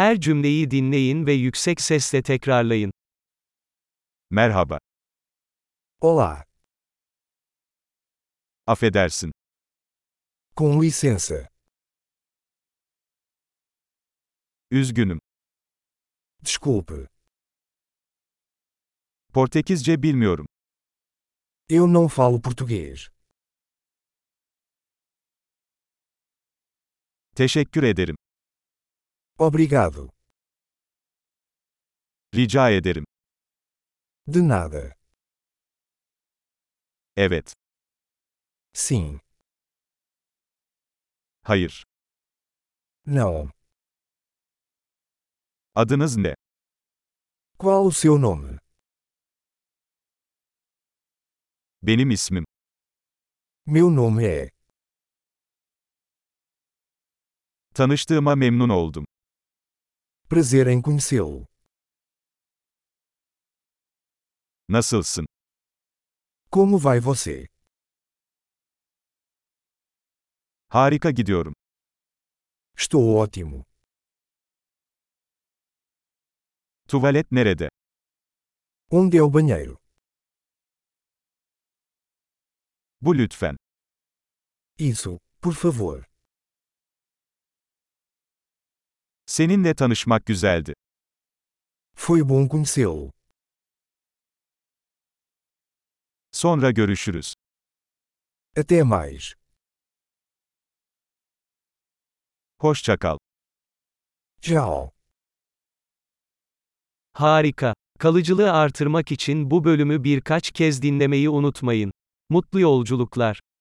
Her cümleyi dinleyin ve yüksek sesle tekrarlayın. Merhaba. Olá, Affedersin. com licença. Üzgünüm. Desculpe, Portekizce bilmiyorum. eu não falo português. Teşekkür ederim. Obrigado. Rica ederim. De nada. Evet. Sim. Hayır. Não. Adınız ne? Qual o seu nome? Benim ismim. Meu nome é. Tanıştığıma memnun oldum. Prazer em conhecê-lo. Nasılsın? Como vai você? Harika gidiyorum. Estou ótimo. Tuvalet nerede? Onde é o banheiro? Bu lütfen. Isso, por favor. Seninle tanışmak güzeldi. Foi bom conhecê-lo. Sonra görüşürüz. Até mais. Hoşça kal. Tchau. Harika. Kalıcılığı artırmak için bu bölümü birkaç kez dinlemeyi unutmayın. Mutlu yolculuklar.